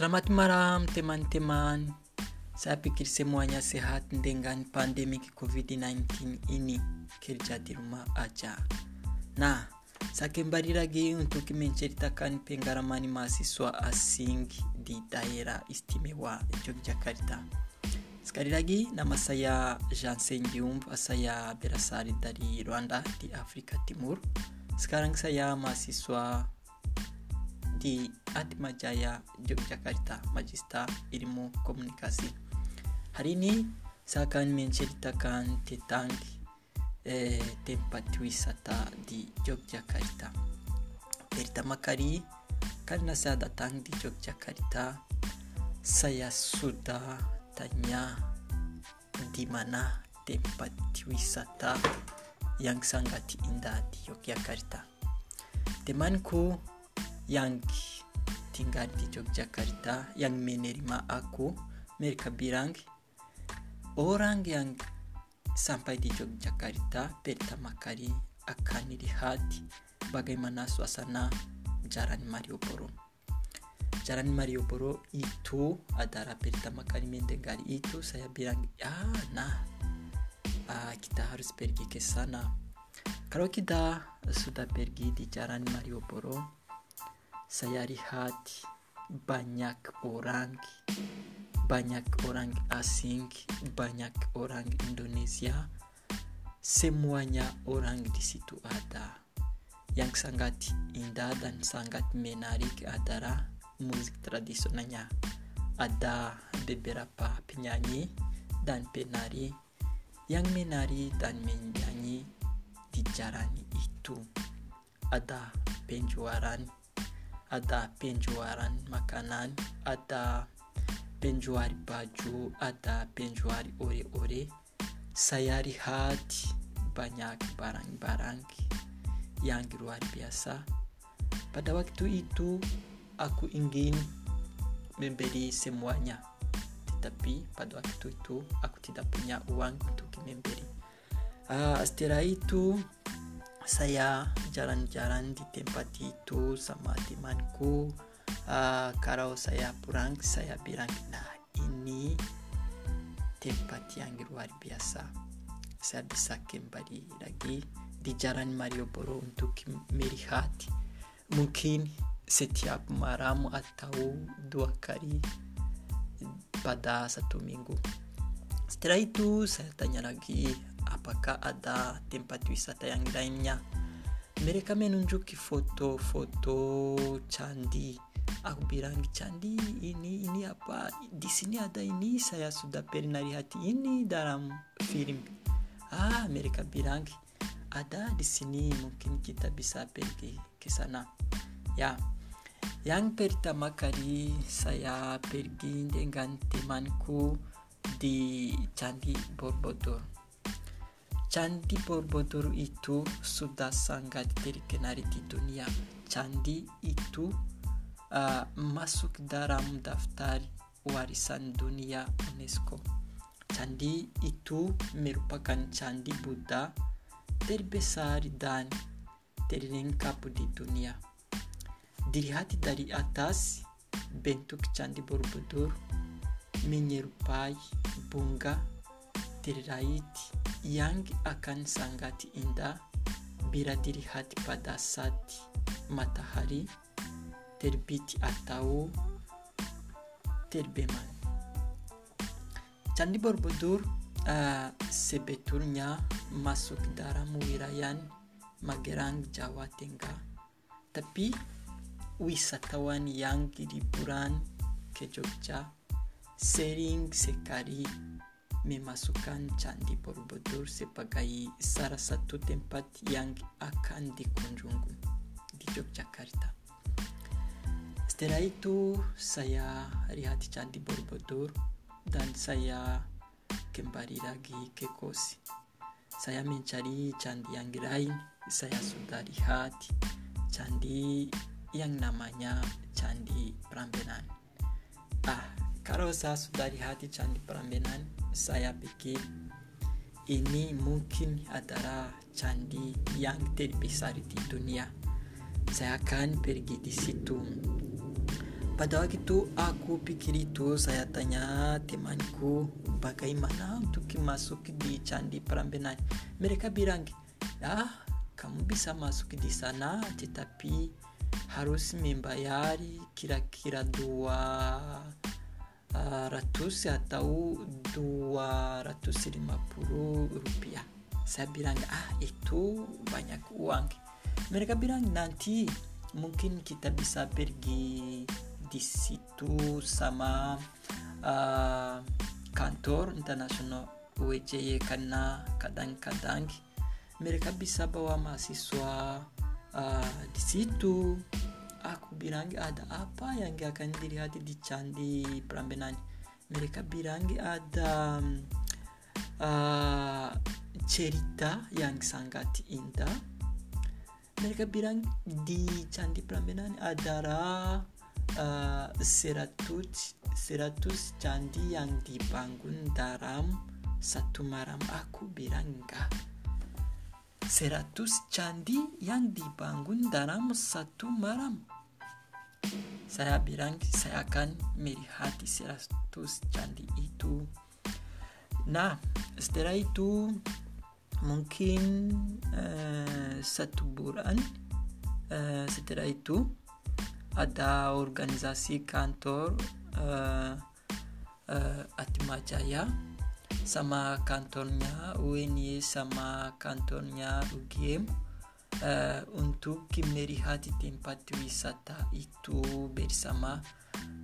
Selamat malam teman-teman. Saya pikir semuanya sehat dengan pandemi COVID-19 ini kerja di rumah aja. Nah, saya kembali lagi untuk menceritakan pengalaman mahasiswa asing di daerah istimewa Yogyakarta. Sekali lagi, nama saya Jansen Diumb, saya berasal dari Rwanda di Afrika Timur. Sekarang saya mahasiswa di Atmajaya Yogyakarta, Magister Ilmu Komunikasi. Hari ini saya akan menceritakan tentang eh, tempat wisata di Yogyakarta. Pertama kali karena saya datang di Yogyakarta, saya sudah tanya di mana tempat wisata yang sangat indah di Yogyakarta. Temanku yang tinggal di Yogyakarta yang menerima aku mereka bilang orang yang sampai di Yogyakarta pertama kali akan lihat bagaimana suasana Jalan Malioboro. Jalan Malioboro itu adalah pertama kali mendengar itu saya bilang ya nah uh, kita harus pergi ke sana. Kalau kita sudah pergi di Jalan Malioboro, saya lihat banyak orang banyak orang asing banyak orang Indonesia. Semuanya orang di situ ada. Yang sangat indah dan sangat menarik adalah musik tradisionalnya. Ada beberapa penyanyi dan penari yang menari dan menyanyi di jalan itu. Ada penjualan ada penjualan makanan, ada penjual baju, ada penjual ore-ore. Saya lihat banyak barang-barang yang luar biasa. Pada waktu itu aku ingin membeli semuanya. Tetapi pada waktu itu aku tidak punya uang untuk membeli. Uh, setelah itu saya jalan-jalan di tempat itu sama temanku. Uh, kalau saya pulang saya bilang nah ini tempat yang luar biasa. Saya bisa kembali lagi di jalan Malioboro untuk melihat. Mungkin setiap malam atau dua kali pada satu minggu. Setelah itu saya tanya lagi apakah ada tempat wisata yang lainnya? Mereka menunjuki foto-foto candi. Aku bilang candi ini ini apa? Di sini ada ini saya sudah pernah lihat ini dalam film. Ah mereka bilang ada di sini mungkin kita bisa pergi ke sana. Ya yang pertama kali saya pergi dengan temanku di Candi Borobudur Candi Borobudur itu sudah sangat terkenal di dunia. Candi itu uh, masuk dalam daftar warisan dunia UNESCO. Candi itu merupakan candi Buddha terbesar dan terlengkap di dunia. Dilihat dari atas, bentuk candi Borobudur menyerupai bunga terkait yang akan sangat indah bila dilihat pada saat matahari terbit atau terbenam. Candi Borobudur uh, sebetulnya masuk dalam wilayah Magelang, Jawa Tengah. Tapi wisatawan yang liburan ke Jogja sering sekali memasukkan Candi Borobudur sebagai salah satu tempat yang akan dikunjungi di Yogyakarta. Setelah itu saya lihat Candi Borobudur dan saya kembali lagi ke kos. Saya mencari candi yang lain. Saya sudah lihat candi yang namanya Candi Prambanan. Ah, kalau saya sudah lihat Candi Prambanan, saya pikir ini mungkin adalah candi yang terbesar di dunia. Saya akan pergi di situ. pada waktu itu aku pikir itu saya tanya temanku bagaimana untuk masuk di candi Prambanan mereka bilang ya kamu bisa masuk di sana tetapi harus membayar kira-kira dua uh, ratus atau dua ratus lima puluh rupiah. Saya bilang ah itu banyak uang. Mereka bilang nanti mungkin kita bisa pergi di situ sama uh, kantor internasional WJY karena kadang-kadang mereka bisa bawa mahasiswa uh, di situ aku bilang ada apa yang akan dilihat di candi Prambanan mereka bilang ada uh, cerita yang sangat indah. Mereka bilang di candi Prambanan adalah uh, seratus seratus candi yang dibangun dalam satu malam. Aku bilang enggak. Seratus candi yang dibangun dalam satu malam. Saya bilang saya akan melihat seratus candi itu. Nah, setelah itu mungkin uh, satu bulan uh, setelah itu ada organisasi kantor uh, uh, Atmajaya sama kantornya UNY sama kantornya UGM uh, untuk melihat tempat wisata itu bersama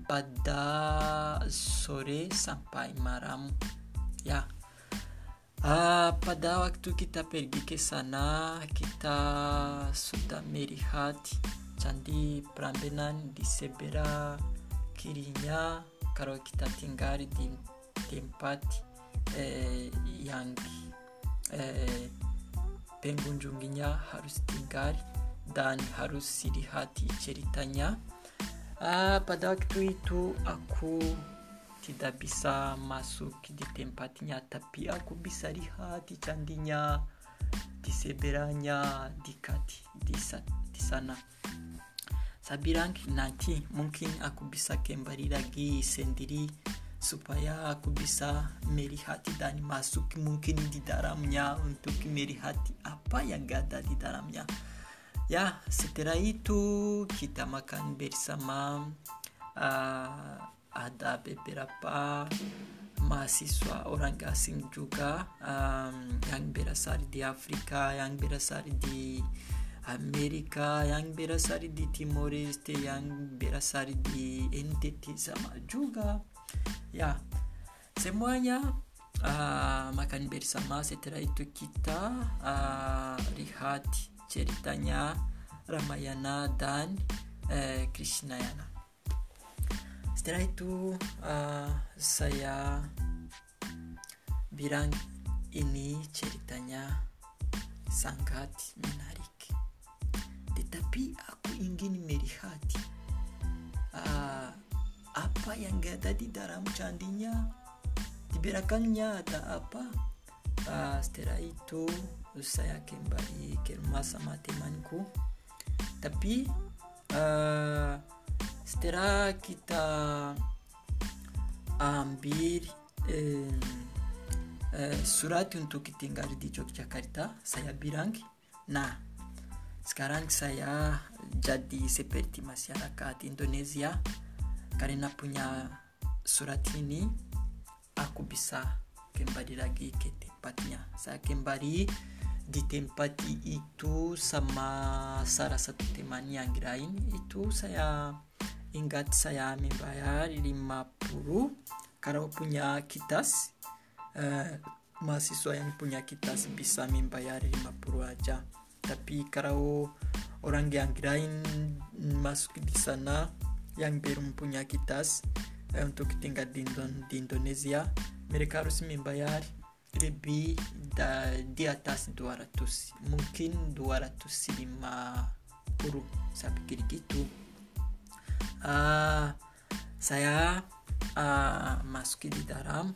pada sore sampai malam ya. Uh, pada waktu kita pergi ke sana kita sudah melihat candi Prambanan di sebelah kirinya kalau kita tinggal di tempat eh, yang eh, pengunjungnya harus tinggal dan harus dilihat ceritanya. Ah, pada waktu itu aku tidak bisa masuk di tempatnya tapi aku bisa lihat di candinya di sebelahnya dekat di, di sana. Saya bilang nanti mungkin aku bisa kembali lagi sendiri supaya aku bisa melihat dan masuk mungkin di dalamnya untuk melihat apa yang ada di dalamnya. Ya setelah itu kita makan bersama. Uh, ada beberapa mahasiswa orang asing juga um, yang berasal di Afrika yang berasal di Amerika yang berasal di Timor Leste yang berasal di NTT sama juga ya. Semuanya uh, makan bersama setelah itu kita uh, lihat ceritanya Ramayana dan uh, Krishnayana. Setelah itu uh, saya bilang ini ceritanya sangat menarik. Tetapi aku ingin melihat uh, apa yang ada di dalam candinya? Di belakangnya ada apa? Uh, setelah itu saya kembali ke rumah sama temanku tapi uh, setelah kita ambil uh, surat untuk tinggal di Yogyakarta saya bilang nah sekarang saya jadi seperti masyarakat Indonesia karena punya surat ini aku bisa kembali lagi ke tempatnya. Saya kembali di tempat itu sama salah satu teman yang lain. Itu saya ingat saya membayar 50 kalau punya kitas uh, mahasiswa yang punya kitas bisa membayar 50 aja. Tapi kalau orang yang lain masuk di sana yang belum punya kitas eh, untuk tinggal di, di Indonesia mereka harus membayar lebih da, di atas 200 mungkin 250 saya pikir gitu. Uh, saya uh, masuk di dalam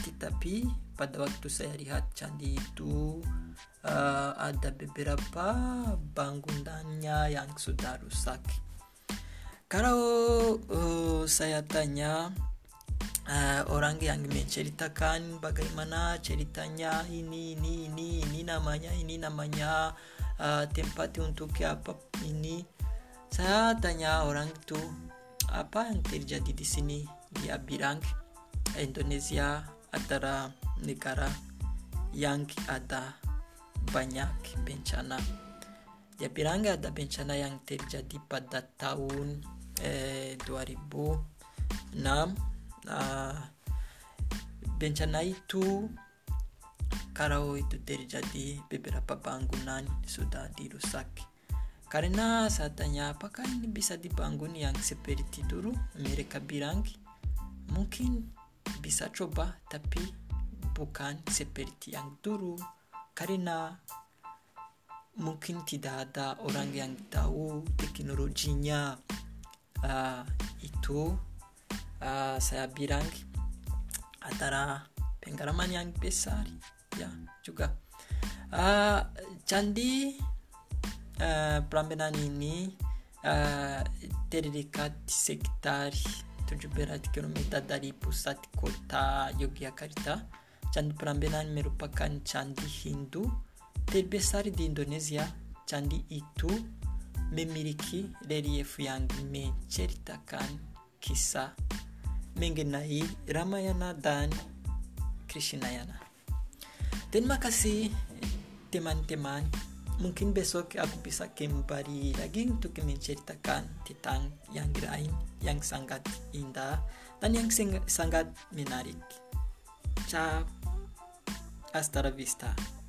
tetapi pada waktu saya lihat candi itu uh, ada beberapa bangunannya yang sudah rusak kalau uh, saya tanya uh, orang yang menceritakan bagaimana ceritanya ini ini ini ini namanya ini namanya uh, tempat untuk apa ini. Saya tanya orang itu apa yang terjadi di sini? Dia bilang Indonesia adalah negara yang ada banyak bencana dia bilang ada bencana yang terjadi pada tahun eh, 2006 uh, bencana itu kalau itu terjadi beberapa bangunan sudah dirusak. Karena saya tanya apakah ini bisa dibangun yang seperti dulu? Mereka bilang mungkin bisa coba tapi bukan seperti yang dulu. Karena mungkin tidak ada orang yang tahu teknologinya. Uh, itu uh, saya bilang adalah pengalaman yang besar ya juga. Uh, candi uh, Prambanan ini uh, terdekat sekitar 17 km dari pusat kota Yogyakarta. Candi Prambanan merupakan candi Hindu terbesar di Indonesia candi itu memiliki relief yang menceritakan kisah mengenai Ramayana dan Krishnayana. Terima kasih teman-teman. Mungkin besok aku bisa kembali lagi untuk menceritakan tentang yang lain yang sangat indah dan yang sangat menarik. Ciao. Hasta la vista.